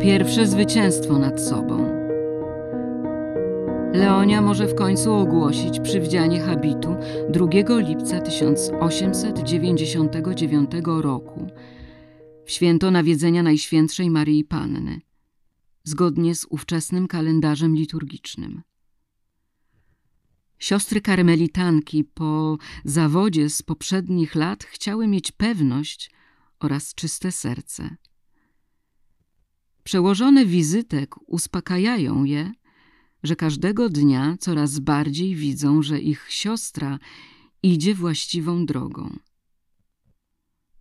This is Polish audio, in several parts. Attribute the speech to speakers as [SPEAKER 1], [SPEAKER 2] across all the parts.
[SPEAKER 1] Pierwsze zwycięstwo nad sobą. Leonia może w końcu ogłosić przywdzianie habitu 2 lipca 1899 roku w święto nawiedzenia Najświętszej Maryi Panny, zgodnie z ówczesnym kalendarzem liturgicznym. Siostry karmelitanki po zawodzie z poprzednich lat chciały mieć pewność oraz czyste serce. Przełożone wizytek uspokajają je, że każdego dnia coraz bardziej widzą, że ich siostra idzie właściwą drogą.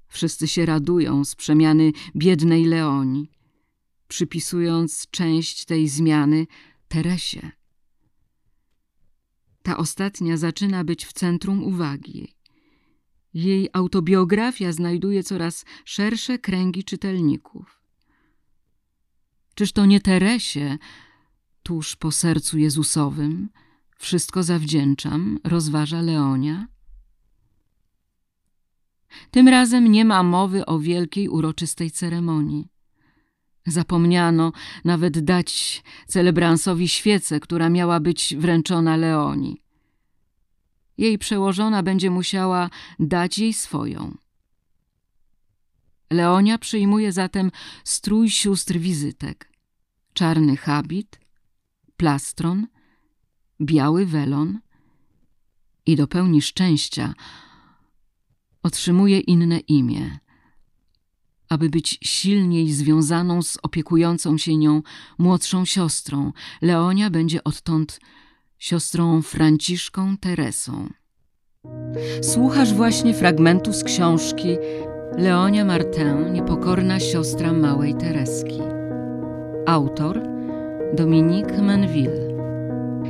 [SPEAKER 1] Wszyscy się radują z przemiany biednej Leoni, przypisując część tej zmiany Teresie. Ta ostatnia zaczyna być w centrum uwagi. Jej autobiografia znajduje coraz szersze kręgi czytelników. Czyż to nie Teresie, tuż po sercu Jezusowym, wszystko zawdzięczam, rozważa Leonia? Tym razem nie ma mowy o wielkiej, uroczystej ceremonii. Zapomniano nawet dać celebransowi świecę, która miała być wręczona Leoni. Jej przełożona będzie musiała dać jej swoją. Leonia przyjmuje zatem strój sióstr wizytek. Czarny habit, plastron, biały welon i do pełni szczęścia otrzymuje inne imię, aby być silniej związaną z opiekującą się nią młodszą siostrą. Leonia będzie odtąd siostrą Franciszką Teresą. Słuchasz właśnie fragmentu z książki Leonia Martin, niepokorna siostra małej Tereski. Autor Dominique Menville.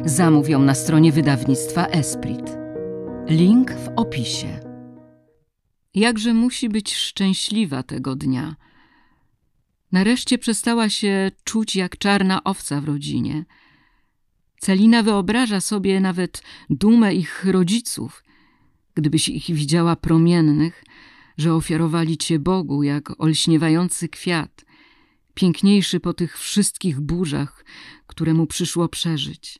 [SPEAKER 1] Zamów ją na stronie wydawnictwa Esprit. Link w opisie. Jakże musi być szczęśliwa tego dnia. Nareszcie przestała się czuć jak czarna owca w rodzinie. Celina wyobraża sobie nawet dumę ich rodziców, gdybyś ich widziała promiennych, że ofiarowali cię Bogu jak olśniewający kwiat, piękniejszy po tych wszystkich burzach, które mu przyszło przeżyć.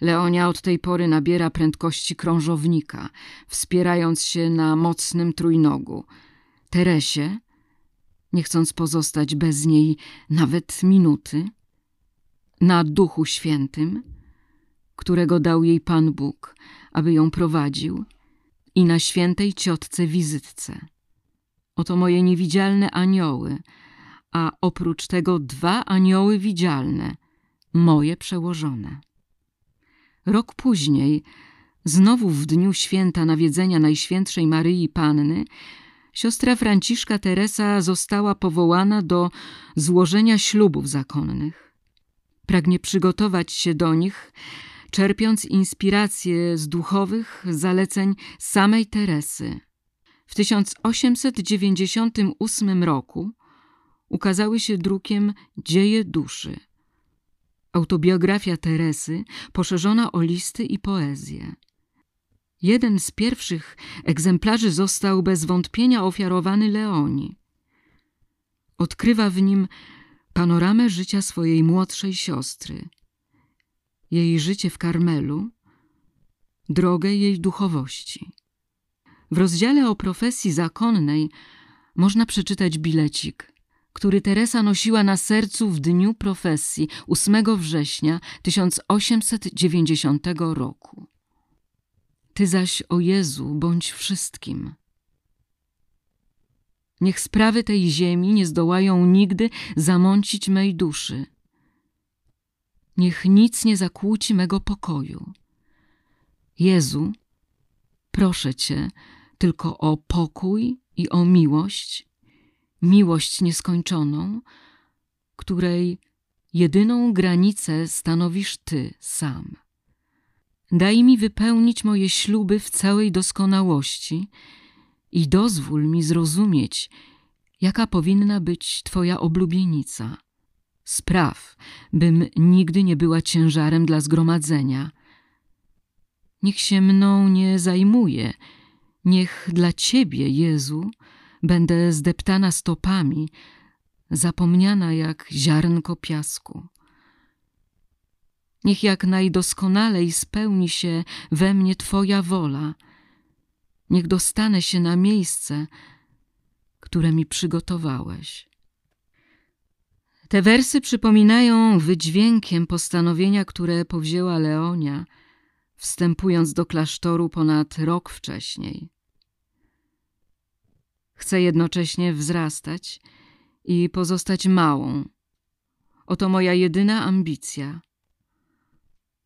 [SPEAKER 1] Leonia od tej pory nabiera prędkości krążownika, wspierając się na mocnym trójnogu. Teresie, nie chcąc pozostać bez niej nawet minuty, na Duchu Świętym, którego dał jej Pan Bóg, aby ją prowadził, i na świętej ciotce wizytce. Oto moje niewidzialne anioły, a oprócz tego dwa anioły widzialne, moje przełożone. Rok później, znowu w dniu święta nawiedzenia Najświętszej Maryi Panny, siostra Franciszka Teresa została powołana do złożenia ślubów zakonnych. Pragnie przygotować się do nich, czerpiąc inspiracje z duchowych zaleceń samej Teresy. W 1898 roku ukazały się drukiem Dzieje duszy – autobiografia Teresy poszerzona o listy i poezję. Jeden z pierwszych egzemplarzy został bez wątpienia ofiarowany Leoni. Odkrywa w nim panoramę życia swojej młodszej siostry, jej życie w Karmelu, drogę jej duchowości. W rozdziale o profesji zakonnej można przeczytać bilecik – który Teresa nosiła na sercu w dniu profesji 8 września 1890 roku. Ty zaś, o Jezu, bądź wszystkim. Niech sprawy tej ziemi nie zdołają nigdy zamącić mej duszy. Niech nic nie zakłóci mego pokoju. Jezu, proszę Cię tylko o pokój i o miłość, miłość nieskończoną, której jedyną granicę stanowisz Ty sam. Daj mi wypełnić moje śluby w całej doskonałości i dozwól mi zrozumieć, jaka powinna być Twoja oblubienica. Spraw, bym nigdy nie była ciężarem dla zgromadzenia. Niech się mną nie zajmuje, niech dla Ciebie, Jezu, będę zdeptana stopami, zapomniana jak ziarnko piasku. Niech jak najdoskonalej spełni się we mnie Twoja wola. Niech dostanę się na miejsce, które mi przygotowałeś. Te wersy przypominają wydźwiękiem postanowienia, które powzięła Leonia, wstępując do klasztoru ponad rok wcześniej. Chcę jednocześnie wzrastać i pozostać małą. Oto moja jedyna ambicja.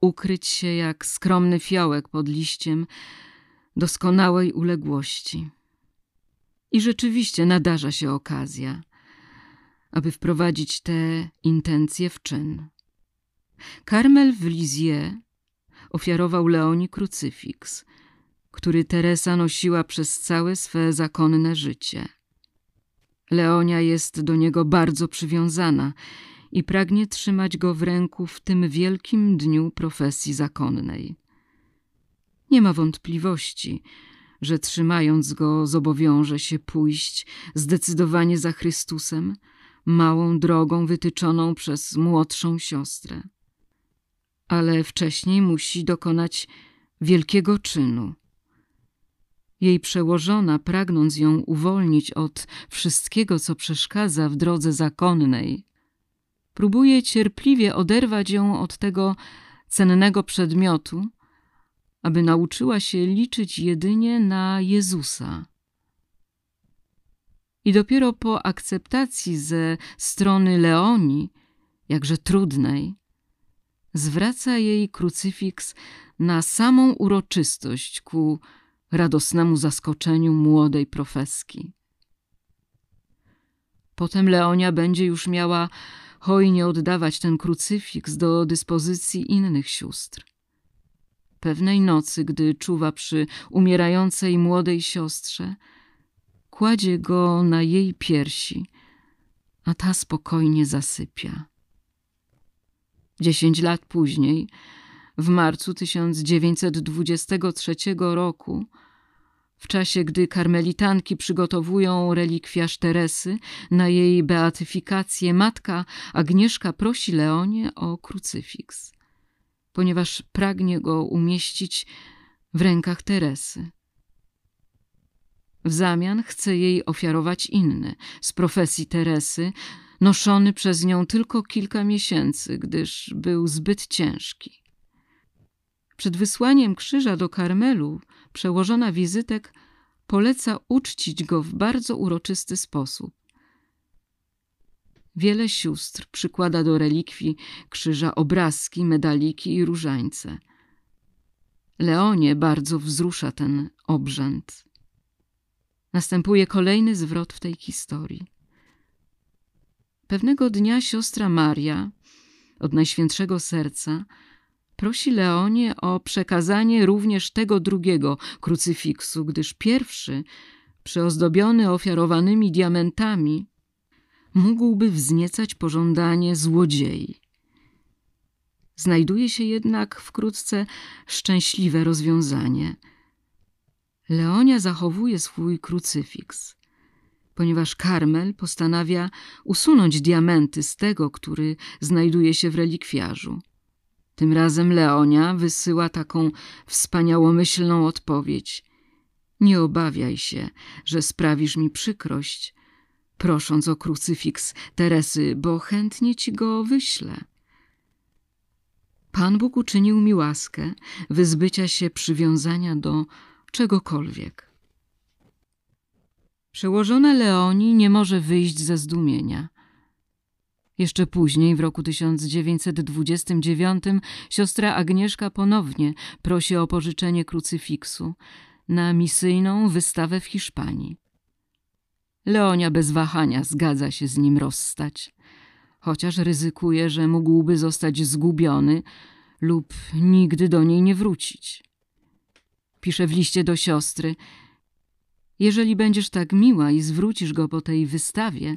[SPEAKER 1] Ukryć się jak skromny fiołek pod liściem doskonałej uległości. I rzeczywiście nadarza się okazja, aby wprowadzić te intencje w czyn. Karmel w Lizie ofiarował Leoni krucyfiks, który Teresa nosiła przez całe swe zakonne życie. Leonia jest do niego bardzo przywiązana i pragnie trzymać go w ręku w tym wielkim dniu profesji zakonnej. Nie ma wątpliwości, że trzymając go zobowiąże się pójść zdecydowanie za Chrystusem, małą drogą wytyczoną przez młodszą siostrę. Ale wcześniej musi dokonać wielkiego czynu. Jej przełożona, pragnąc ją uwolnić od wszystkiego, co przeszkadza w drodze zakonnej, próbuje cierpliwie oderwać ją od tego cennego przedmiotu, aby nauczyła się liczyć jedynie na Jezusa. I dopiero po akceptacji ze strony Leoni, jakże trudnej, zwraca jej krucyfiks na samą uroczystość ku radosnemu zaskoczeniu młodej profeski. Potem Leonia będzie już miała hojnie oddawać ten krucyfiks do dyspozycji innych sióstr. Pewnej nocy, gdy czuwa przy umierającej młodej siostrze, kładzie go na jej piersi, a ta spokojnie zasypia. Dziesięć lat później, w marcu 1923 roku, w czasie gdy karmelitanki przygotowują relikwiarz Teresy na jej beatyfikację, matka Agnieszka prosi Leonie o krucyfiks, ponieważ pragnie go umieścić w rękach Teresy. W zamian chce jej ofiarować inny, z profesji Teresy, noszony przez nią tylko kilka miesięcy, gdyż był zbyt ciężki. Przed wysłaniem krzyża do Karmelu przełożona wizytek poleca uczcić go w bardzo uroczysty sposób. Wiele sióstr przykłada do relikwii krzyża obrazki, medaliki i różańce. Leonie bardzo wzrusza ten obrzęd. Następuje kolejny zwrot w tej historii. Pewnego dnia siostra Maria od Najświętszego Serca prosi Leonię o przekazanie również tego drugiego krucyfiksu, gdyż pierwszy, przyozdobiony ofiarowanymi diamentami, mógłby wzniecać pożądanie złodziei. Znajduje się jednak wkrótce szczęśliwe rozwiązanie. Leonia zachowuje swój krucyfiks, ponieważ Karmel postanawia usunąć diamenty z tego, który znajduje się w relikwiarzu. Tym razem Leonia wysyła taką wspaniałomyślną odpowiedź. Nie obawiaj się, że sprawisz mi przykrość, prosząc o krucyfiks Teresy, bo chętnie ci go wyślę. Pan Bóg uczynił mi łaskę wyzbycia się przywiązania do czegokolwiek. Przełożona Leoni nie może wyjść ze zdumienia. Jeszcze później, w roku 1929, siostra Agnieszka ponownie prosi o pożyczenie krucyfiksu na misyjną wystawę w Hiszpanii. Leonia bez wahania zgadza się z nim rozstać, chociaż ryzykuje, że mógłby zostać zgubiony lub nigdy do niej nie wrócić. Pisze w liście do siostry: Jeżeli będziesz tak miła i zwrócisz go po tej wystawie,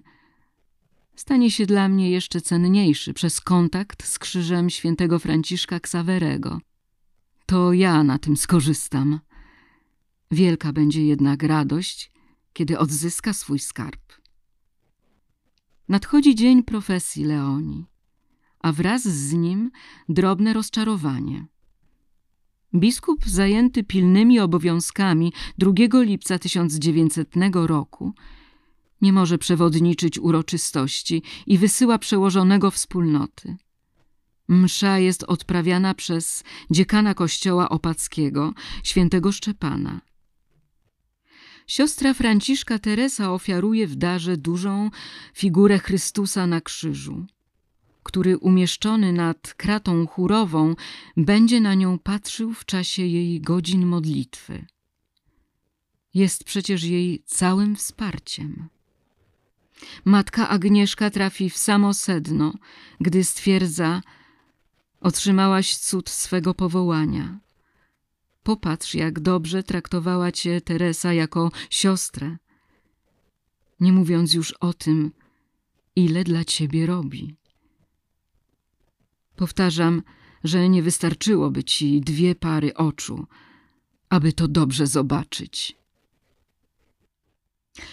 [SPEAKER 1] stanie się dla mnie jeszcze cenniejszy przez kontakt z krzyżem świętego Franciszka Ksawerego. To ja na tym skorzystam. Wielka będzie jednak radość, kiedy odzyska swój skarb. Nadchodzi dzień profesji Leoni, a wraz z nim drobne rozczarowanie. Biskup zajęty pilnymi obowiązkami 2 lipca 1900 roku nie może przewodniczyć uroczystości i wysyła przełożonego wspólnoty. Msza jest odprawiana przez dziekana kościoła opackiego, świętego Szczepana. Siostra Franciszka Teresa ofiaruje w darze dużą figurę Chrystusa na krzyżu, który umieszczony nad kratą chórową będzie na nią patrzył w czasie jej godzin modlitwy. Jest przecież jej całym wsparciem. Matka Agnieszka trafi w samo sedno, gdy stwierdza: Otrzymałaś cud swego powołania. Popatrz, jak dobrze traktowała cię Teresa jako siostrę, nie mówiąc już o tym, ile dla ciebie robi. Powtarzam, że nie wystarczyłoby ci dwie pary oczu, aby to dobrze zobaczyć.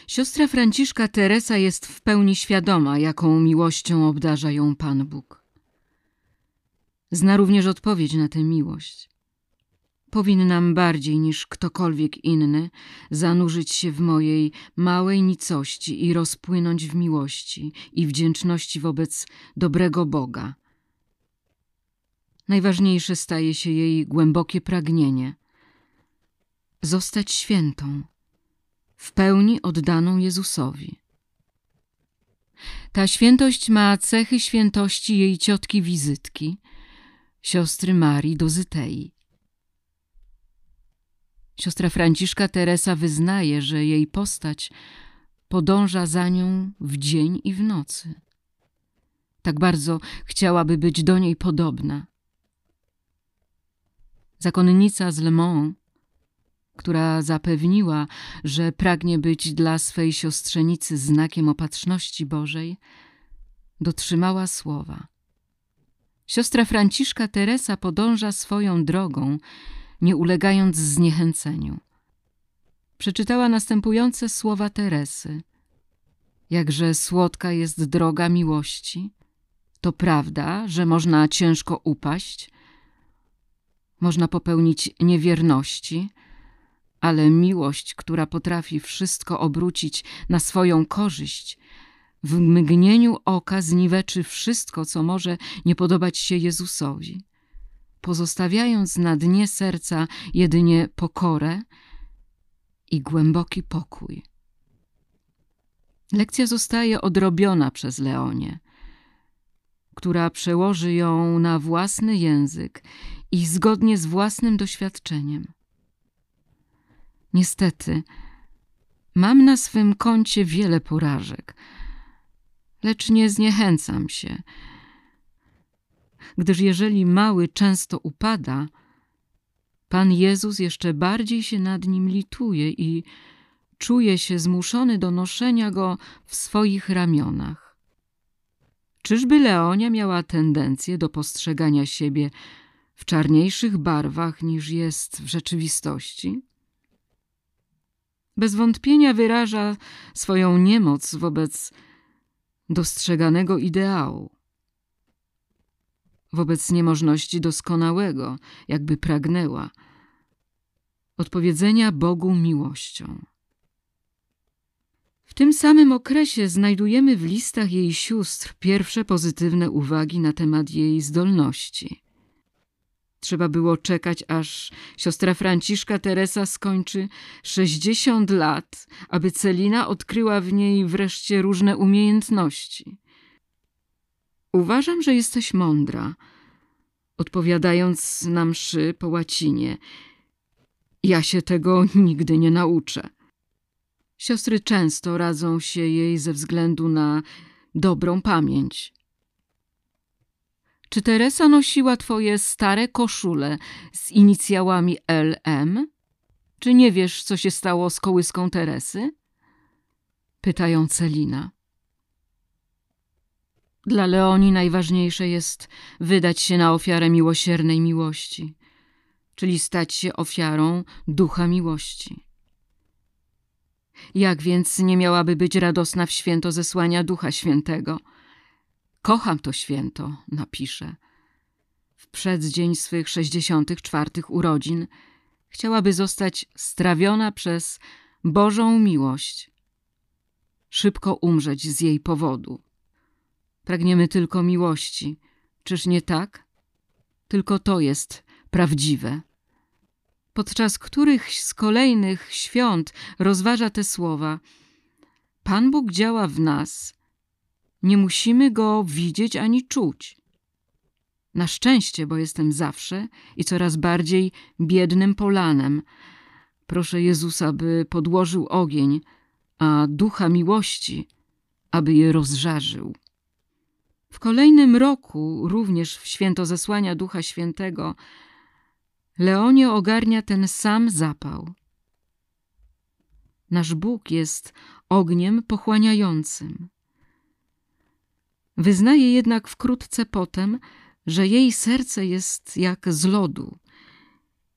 [SPEAKER 1] Siostra Franciszka Teresa jest w pełni świadoma, jaką miłością obdarza ją Pan Bóg. Zna również odpowiedź na tę miłość. Powinnam bardziej niż ktokolwiek inny zanurzyć się w mojej małej nicości i rozpłynąć w miłości i wdzięczności wobec dobrego Boga. Najważniejsze staje się jej głębokie pragnienie zostać świętą, w pełni oddaną Jezusowi. Ta świętość ma cechy świętości jej ciotki wizytki, siostry Marii Dozytei. Siostra Franciszka Teresa wyznaje, że jej postać podąża za nią w dzień i w nocy. Tak bardzo chciałaby być do niej podobna. Zakonnica z Le Mans, która zapewniła, że pragnie być dla swej siostrzenicy znakiem opatrzności Bożej, dotrzymała słowa. Siostra Franciszka Teresa podąża swoją drogą nie ulegając zniechęceniu. Przeczytała następujące słowa Teresy. Jakże słodka jest droga miłości. To prawda, że można ciężko upaść, można popełnić niewierności, ale miłość, która potrafi wszystko obrócić na swoją korzyść, w mgnieniu oka zniweczy wszystko, co może nie podobać się Jezusowi pozostawiając na dnie serca jedynie pokorę i głęboki pokój. Lekcja zostaje odrobiona przez Leonię, która przełoży ją na własny język i zgodnie z własnym doświadczeniem. Niestety, mam na swym koncie wiele porażek, lecz nie zniechęcam się – gdyż jeżeli mały często upada, Pan Jezus jeszcze bardziej się nad nim lituje i czuje się zmuszony do noszenia go w swoich ramionach. Czyżby Leonia miała tendencję do postrzegania siebie w czarniejszych barwach niż jest w rzeczywistości? Bez wątpienia wyraża swoją niemoc wobec dostrzeganego ideału wobec niemożności doskonałego, jakby pragnęła, odpowiedzenia Bogu miłością. W tym samym okresie znajdujemy w listach jej sióstr pierwsze pozytywne uwagi na temat jej zdolności. Trzeba było czekać, aż siostra Franciszka Teresa skończy 60 lat, aby Celina odkryła w niej wreszcie różne umiejętności. Uważam, że jesteś mądra, odpowiadając na mszy po łacinie. Ja się tego nigdy nie nauczę. Siostry często radzą się jej ze względu na dobrą pamięć. Czy Teresa nosiła twoje stare koszule z inicjałami LM? Czy nie wiesz, co się stało z kołyską Teresy? Pytają Celina. Dla Leoni najważniejsze jest wydać się na ofiarę miłosiernej miłości, czyli stać się ofiarą ducha miłości. Jak więc nie miałaby być radosna w święto zesłania Ducha Świętego? Kocham to święto, napisze. W przeddzień swych 64 urodzin chciałaby zostać strawiona przez Bożą miłość, szybko umrzeć z jej powodu. Pragniemy tylko miłości. Czyż nie tak? Tylko to jest prawdziwe. Podczas których z kolejnych świąt rozważa te słowa: Pan Bóg działa w nas. Nie musimy go widzieć ani czuć. Na szczęście, bo jestem zawsze i coraz bardziej biednym polanem. Proszę Jezusa, by podłożył ogień, a ducha miłości, aby je rozżarzył. W kolejnym roku, również w święto zesłania Ducha Świętego, Leonie ogarnia ten sam zapał. Nasz Bóg jest ogniem pochłaniającym. Wyznaje jednak wkrótce potem, że jej serce jest jak z lodu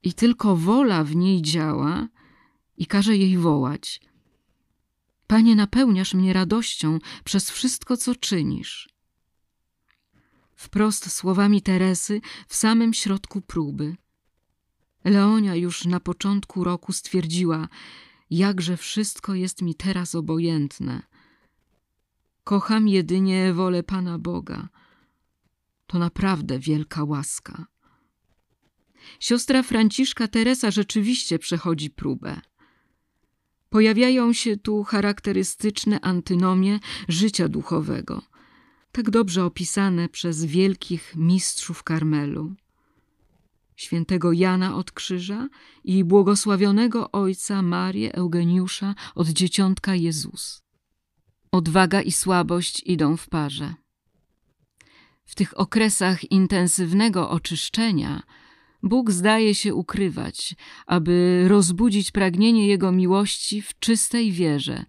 [SPEAKER 1] i tylko wola w niej działa i każe jej wołać. Panie, napełniasz mnie radością przez wszystko, co czynisz. Wprost słowami Teresy w samym środku próby. Leonia już na początku roku stwierdziła, jakże wszystko jest mi teraz obojętne. Kocham jedynie wolę Pana Boga. To naprawdę wielka łaska. Siostra Franciszka Teresa rzeczywiście przechodzi próbę. Pojawiają się tu charakterystyczne antynomie życia duchowego, tak dobrze opisane przez wielkich mistrzów Karmelu. Świętego Jana od Krzyża i błogosławionego ojca Marię Eugeniusza od dzieciątka Jezus. Odwaga i słabość idą w parze. W tych okresach intensywnego oczyszczenia Bóg zdaje się ukrywać, aby rozbudzić pragnienie Jego miłości w czystej wierze,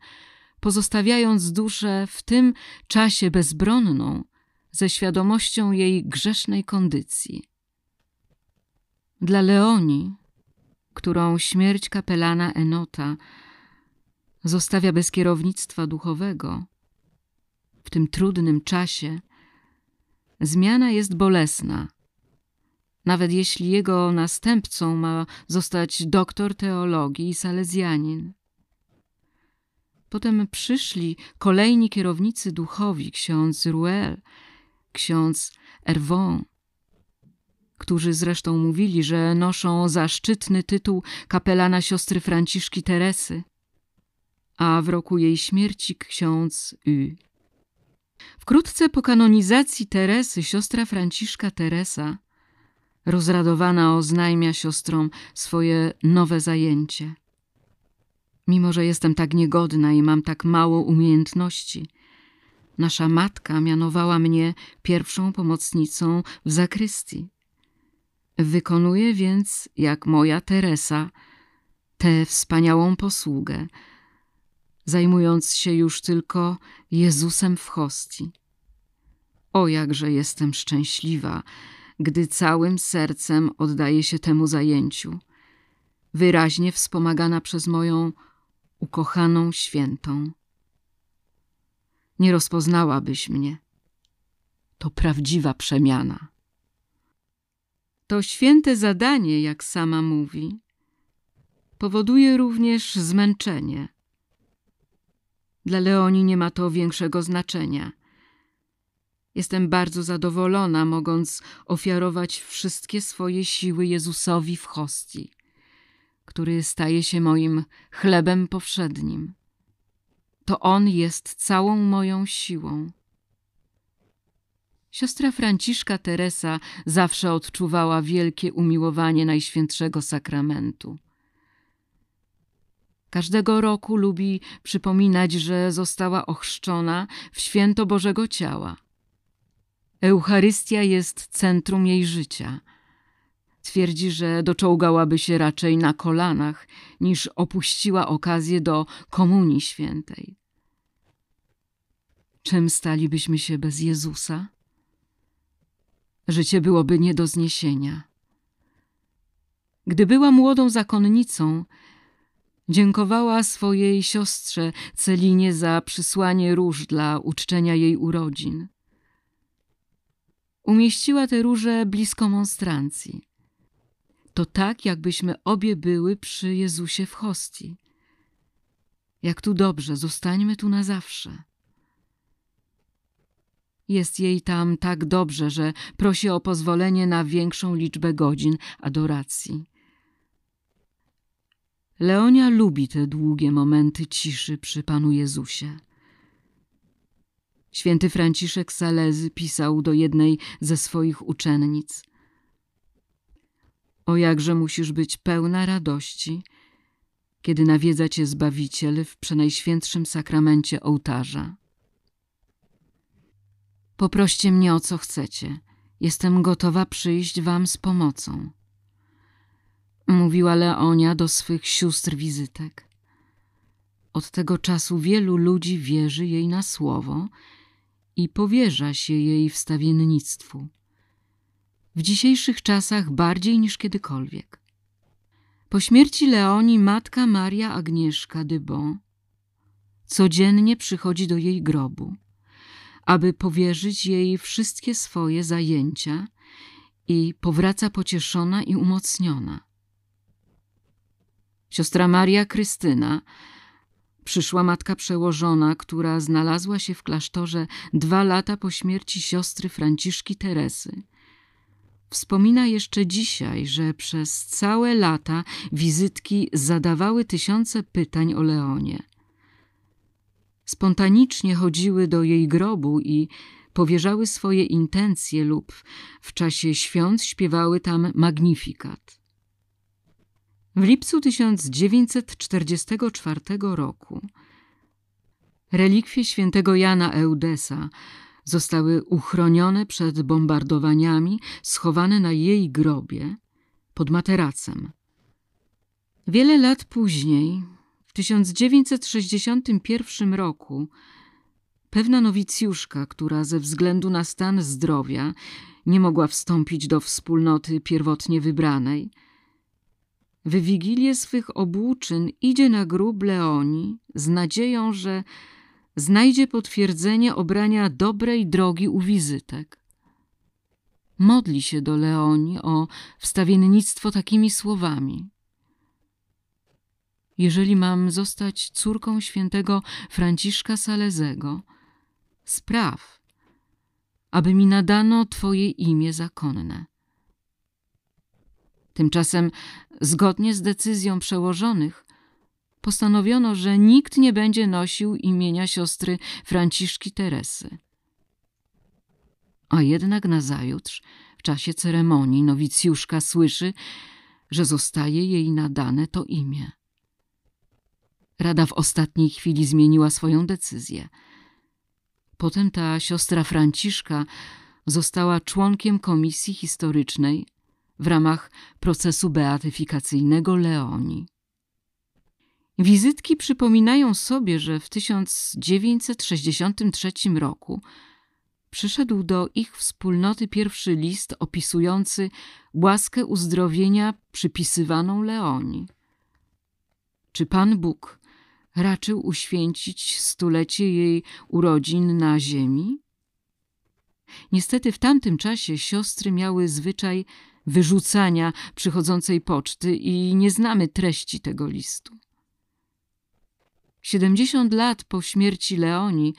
[SPEAKER 1] pozostawiając duszę w tym czasie bezbronną ze świadomością jej grzesznej kondycji. Dla Leoni, którą śmierć kapelana Enota zostawia bez kierownictwa duchowego, w tym trudnym czasie zmiana jest bolesna – nawet jeśli jego następcą ma zostać doktor teologii i salezjanin. Potem przyszli kolejni kierownicy duchowi, ksiądz Ruel, ksiądz Erwon, którzy zresztą mówili, że noszą zaszczytny tytuł kapelana siostry Franciszki Teresy, a w roku jej śmierci ksiądz Y. Wkrótce po kanonizacji Teresy siostra Franciszka Teresa Rozradowana oznajmia siostrom swoje nowe zajęcie. Mimo, że jestem tak niegodna i mam tak mało umiejętności, nasza matka mianowała mnie pierwszą pomocnicą w zakrystii. Wykonuję więc, jak moja Teresa, tę wspaniałą posługę, zajmując się już tylko Jezusem w hostii. O, jakże jestem szczęśliwa, gdy całym sercem oddaję się temu zajęciu, wyraźnie wspomagana przez moją ukochaną świętą. Nie rozpoznałabyś mnie. To prawdziwa przemiana. To święte zadanie, jak sama mówi, powoduje również zmęczenie. Dla Leoni nie ma to większego znaczenia – Jestem bardzo zadowolona, mogąc ofiarować wszystkie swoje siły Jezusowi w hostii, który staje się moim chlebem powszednim. To On jest całą moją siłą. Siostra Franciszka Teresa zawsze odczuwała wielkie umiłowanie Najświętszego Sakramentu. Każdego roku lubi przypominać, że została ochrzczona w święto Bożego Ciała. Eucharystia jest centrum jej życia. Twierdzi, że doczołgałaby się raczej na kolanach, niż opuściła okazję do Komunii Świętej. Czym stalibyśmy się bez Jezusa? Życie byłoby nie do zniesienia. Gdy była młodą zakonnicą, Dziękowała swojej siostrze Celinie za przysłanie róż dla uczczenia jej urodzin. Umieściła te róże blisko monstrancji. To tak, jakbyśmy obie były przy Jezusie w hostii. Jak tu dobrze, zostańmy tu na zawsze. Jest jej tam tak dobrze, że prosi o pozwolenie na większą liczbę godzin adoracji. Leonia lubi te długie momenty ciszy przy Panu Jezusie. Święty Franciszek Salezy pisał do jednej ze swoich uczennic: O jakże musisz być pełna radości, kiedy nawiedza cię Zbawiciel w przenajświętszym sakramencie ołtarza. Poproście mnie o co chcecie. Jestem gotowa przyjść wam z pomocą. Mówiła Leonia do swych sióstr wizytek. Od tego czasu wielu ludzi wierzy jej na słowo i powierza się jej wstawiennictwu. W dzisiejszych czasach bardziej niż kiedykolwiek. Po śmierci Leonii matka Maria Agnieszka Dybon codziennie przychodzi do jej grobu aby powierzyć jej wszystkie swoje zajęcia i powraca pocieszona i umocniona. Siostra Maria Krystyna, przyszła matka przełożona, która znalazła się w klasztorze dwa lata po śmierci siostry Franciszki Teresy, Wspomina jeszcze dzisiaj, że przez całe lata wizytki zadawały tysiące pytań o Leonie spontanicznie chodziły do jej grobu i powierzały swoje intencje lub w czasie świąt śpiewały tam magnifikat. W lipcu 1944 roku relikwie świętego Jana Eudesa zostały uchronione przed bombardowaniami, schowane na jej grobie pod materacem. Wiele lat później w 1961 roku pewna nowicjuszka, która ze względu na stan zdrowia nie mogła wstąpić do wspólnoty pierwotnie wybranej, w wigilię swych obłóczyn idzie na grób Leoni z nadzieją, że znajdzie potwierdzenie obrania dobrej drogi u wizytek. Modli się do Leoni o wstawiennictwo takimi słowami – jeżeli mam zostać córką świętego Franciszka Salezego, spraw, aby mi nadano Twoje imię zakonne. Tymczasem, zgodnie z decyzją przełożonych, postanowiono, że nikt nie będzie nosił imienia siostry Franciszki Teresy. A jednak nazajutrz, w czasie ceremonii, nowicjuszka słyszy, że zostaje jej nadane to imię. Rada w ostatniej chwili zmieniła swoją decyzję. Potem ta siostra Franciszka została członkiem komisji historycznej w ramach procesu beatyfikacyjnego Leonii. Wizytki przypominają sobie, że w 1963 roku przyszedł do ich wspólnoty pierwszy list opisujący łaskę uzdrowienia przypisywaną Leonii. Czy Pan Bóg raczył uświęcić stulecie jej urodzin na ziemi? Niestety w tamtym czasie siostry miały zwyczaj wyrzucania przychodzącej poczty i nie znamy treści tego listu. Siedemdziesiąt lat po śmierci Leonii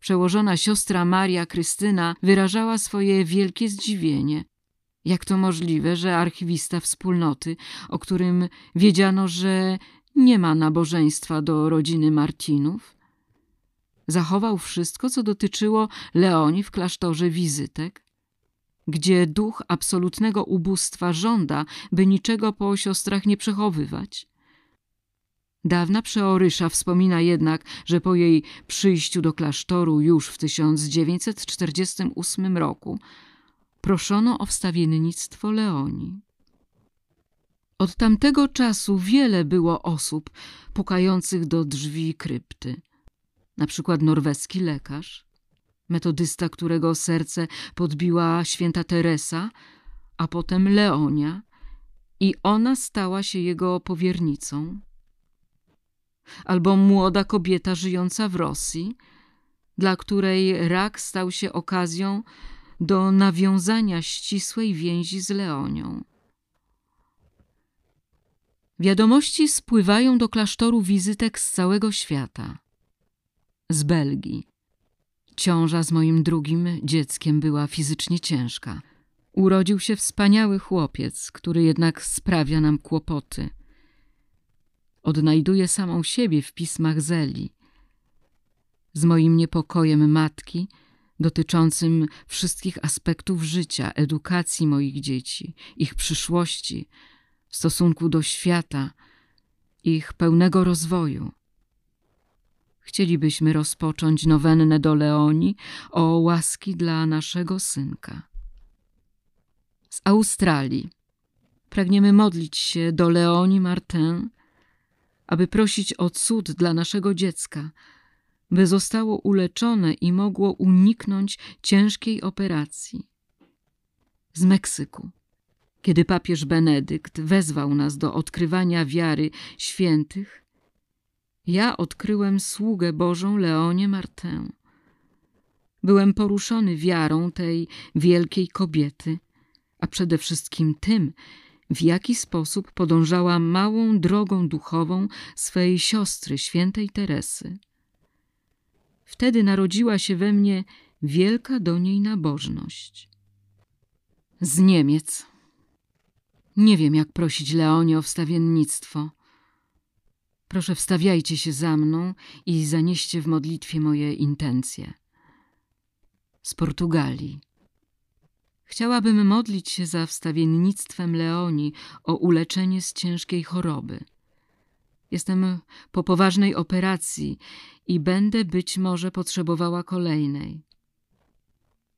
[SPEAKER 1] przełożona siostra Maria Krystyna wyrażała swoje wielkie zdziwienie. Jak to możliwe, że archiwista wspólnoty, o którym wiedziano, że nie ma nabożeństwa do rodziny Martinów. Zachował wszystko, co dotyczyło Leonii w klasztorze wizytek, gdzie duch absolutnego ubóstwa żąda, by niczego po siostrach nie przechowywać. Dawna przeorysza wspomina jednak, że po jej przyjściu do klasztoru już w 1948 roku proszono o wstawiennictwo Leonii. Od tamtego czasu wiele było osób pukających do drzwi krypty. Na przykład norweski lekarz, metodysta, którego serce podbiła święta Teresa, a potem Leonia i ona stała się jego powiernicą. albo młoda kobieta żyjąca w Rosji, dla której rak stał się okazją do nawiązania ścisłej więzi z Leonią. Wiadomości spływają do klasztoru wizytek z całego świata. Z Belgii. Ciąża z moim drugim dzieckiem była fizycznie ciężka. Urodził się wspaniały chłopiec, który jednak sprawia nam kłopoty. Odnajduje samą siebie w pismach Zeli. Z moim niepokojem matki, dotyczącym wszystkich aspektów życia, edukacji moich dzieci, ich przyszłości, stosunku do świata, ich pełnego rozwoju. Chcielibyśmy rozpocząć nowennę do Leoni o łaski dla naszego synka. Z Australii pragniemy modlić się do Leoni Martin, aby prosić o cud dla naszego dziecka, by zostało uleczone i mogło uniknąć ciężkiej operacji. Z Meksyku kiedy papież Benedykt wezwał nas do odkrywania wiary świętych, ja odkryłem sługę Bożą Leonie Martę. Byłem poruszony wiarą tej wielkiej kobiety, a przede wszystkim tym, w jaki sposób podążała małą drogą duchową swej siostry, świętej Teresy. Wtedy narodziła się we mnie wielka do niej nabożność. Z Niemiec nie wiem, jak prosić Leonie o wstawiennictwo. Proszę, wstawiajcie się za mną i zanieście w modlitwie moje intencje. Z Portugalii. Chciałabym modlić się za wstawiennictwem Leoni o uleczenie z ciężkiej choroby. Jestem po poważnej operacji i będę być może potrzebowała kolejnej.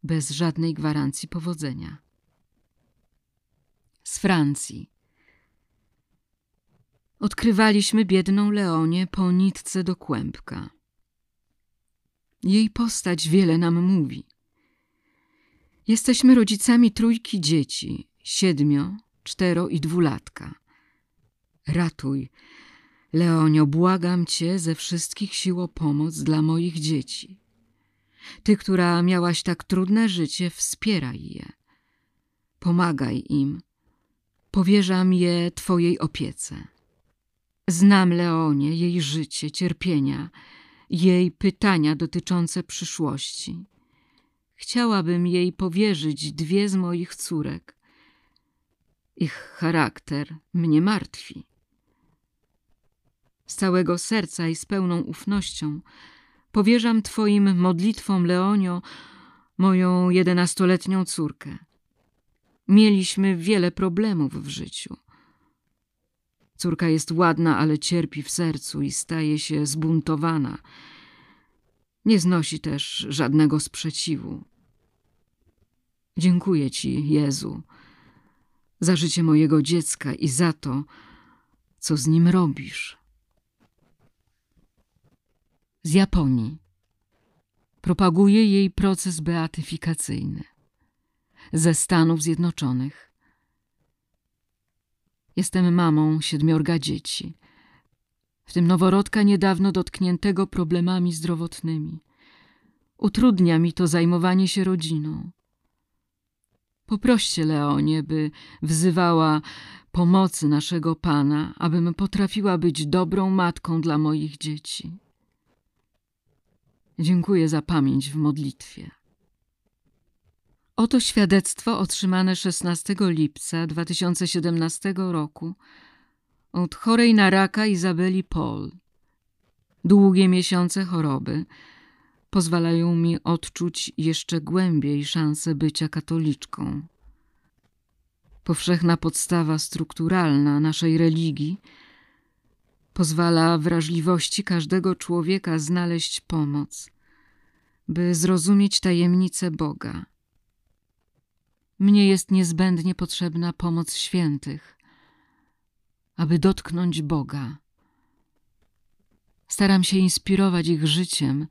[SPEAKER 1] Bez żadnej gwarancji powodzenia z Francji. Odkrywaliśmy biedną Leonię po nitce do kłębka. Jej postać wiele nam mówi. Jesteśmy rodzicami trójki dzieci, siedmio, cztero i dwulatka. Ratuj, Leonio, błagam cię ze wszystkich sił o pomoc dla moich dzieci. Ty, która miałaś tak trudne życie, wspieraj je. Pomagaj im, powierzam je Twojej opiece. Znam Leonie, jej życie, cierpienia, jej pytania dotyczące przyszłości. Chciałabym jej powierzyć dwie z moich córek. Ich charakter mnie martwi. Z całego serca i z pełną ufnością powierzam Twoim modlitwom, Leonio, moją jedenastoletnią córkę. Mieliśmy wiele problemów w życiu. Córka jest ładna, ale cierpi w sercu i staje się zbuntowana. Nie znosi też żadnego sprzeciwu. Dziękuję Ci, Jezu, za życie mojego dziecka i za to, co z nim robisz. Z Japonii. Propaguje jej proces beatyfikacyjny ze Stanów Zjednoczonych. Jestem mamą siedmiorga dzieci, w tym noworodka niedawno dotkniętego problemami zdrowotnymi. Utrudnia mi to zajmowanie się rodziną. Poproście Leonie, by wzywała pomocy naszego Pana, abym potrafiła być dobrą matką dla moich dzieci. Dziękuję za pamięć w modlitwie. Oto świadectwo otrzymane 16 lipca 2017 roku od chorej na raka Izabeli Paul. Długie miesiące choroby pozwalają mi odczuć jeszcze głębiej szansę bycia katoliczką. Powszechna podstawa strukturalna naszej religii pozwala wrażliwości każdego człowieka znaleźć pomoc, by zrozumieć tajemnicę Boga mnie jest niezbędnie potrzebna pomoc świętych, aby dotknąć Boga. Staram się inspirować ich życiem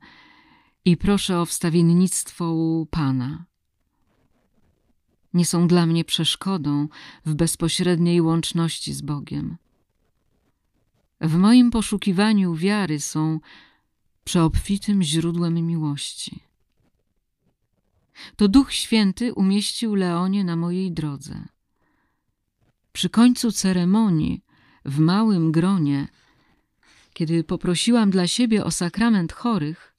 [SPEAKER 1] i proszę o wstawiennictwo u Pana. Nie są dla mnie przeszkodą w bezpośredniej łączności z Bogiem. w moim poszukiwaniu wiary są przeobfitym źródłem miłości. To Duch Święty umieścił Leonie na mojej drodze. Przy końcu ceremonii, w małym gronie, kiedy poprosiłam dla siebie o sakrament chorych,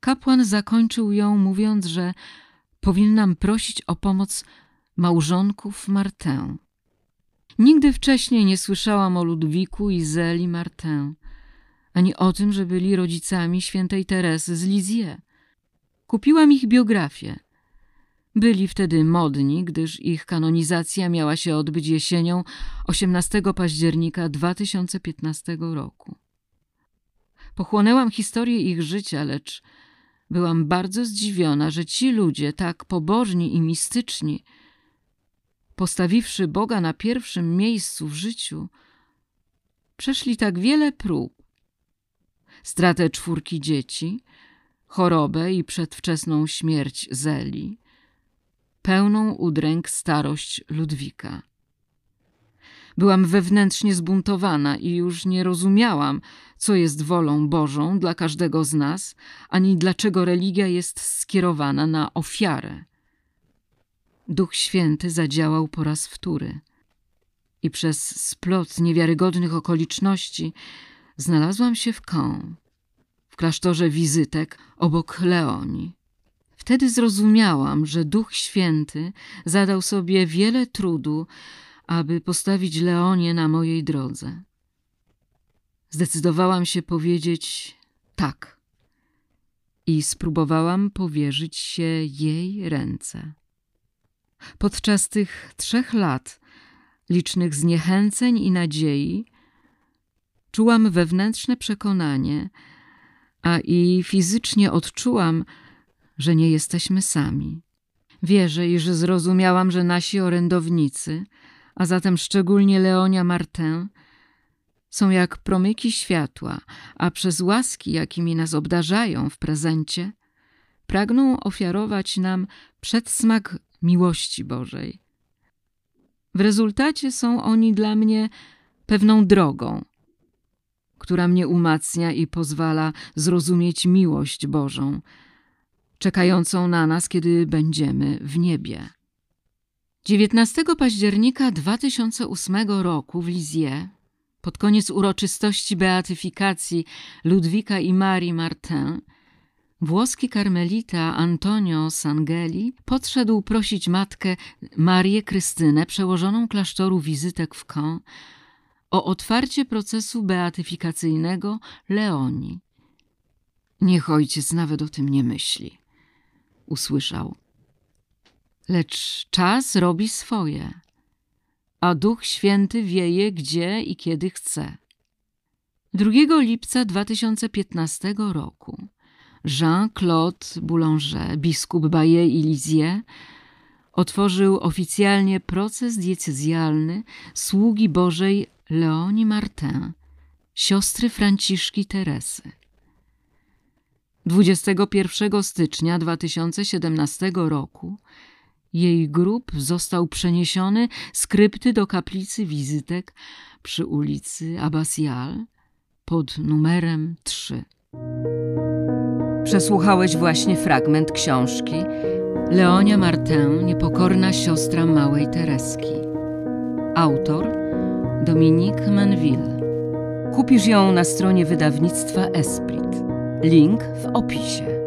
[SPEAKER 1] kapłan zakończył ją mówiąc, że powinnam prosić o pomoc małżonków Martę. Nigdy wcześniej nie słyszałam o Ludwiku i Zeli Martin, ani o tym, że byli rodzicami świętej Teresy z Lizie. Kupiłam ich biografię. Byli wtedy modni, gdyż ich kanonizacja miała się odbyć jesienią 18 października 2015 roku. Pochłonęłam historię ich życia, lecz byłam bardzo zdziwiona, że ci ludzie, tak pobożni i mistyczni, postawiwszy Boga na pierwszym miejscu w życiu, przeszli tak wiele prób. Stratę czwórki dzieci, chorobę i przedwczesną śmierć Zeli, pełną udręk starość Ludwika. Byłam wewnętrznie zbuntowana i już nie rozumiałam, co jest wolą Bożą dla każdego z nas, ani dlaczego religia jest skierowana na ofiarę. Duch Święty zadziałał po raz wtóry i przez splot niewiarygodnych okoliczności znalazłam się w Caen, w klasztorze wizytek obok Leoni. Wtedy zrozumiałam, że Duch Święty zadał sobie wiele trudu, aby postawić Leonię na mojej drodze. Zdecydowałam się powiedzieć tak i spróbowałam powierzyć się jej ręce. Podczas tych trzech lat licznych zniechęceń i nadziei czułam wewnętrzne przekonanie, a i fizycznie odczułam, że nie jesteśmy sami. Wierzę, iż zrozumiałam, że nasi orędownicy, a zatem szczególnie Leonia Martin, są jak promyki światła, a przez łaski, jakimi nas obdarzają w prezencie, pragną ofiarować nam przedsmak miłości Bożej. W rezultacie są oni dla mnie pewną drogą, która mnie umacnia i pozwala zrozumieć miłość Bożą, czekającą na nas, kiedy będziemy w niebie. 19 października 2008 roku w Lizie, pod koniec uroczystości beatyfikacji Ludwika i Marii Martin, Włoski karmelita Antonio Sangeli podszedł prosić matkę Marię Krystynę, przełożoną klasztoru wizytek w Caen, o otwarcie procesu beatyfikacyjnego Leoni. Niech ojciec nawet o tym nie myśli, usłyszał. Lecz czas robi swoje, a Duch Święty wieje gdzie i kiedy chce. 2 lipca 2015 roku Jean-Claude Boulanger, biskup Bayeux i Lisieux, otworzył oficjalnie proces diecezjalny sługi Bożej Leoni Martin, siostry Franciszki Teresy. 21 stycznia 2017 roku jej grób został przeniesiony z krypty do kaplicy wizytek przy ulicy Abbasial pod numerem 3. Przesłuchałeś właśnie fragment książki Leonia Martin, niepokorna siostra małej Tereski. Autor Dominique Manville. Kupisz ją na stronie wydawnictwa Esprit. Link w opisie.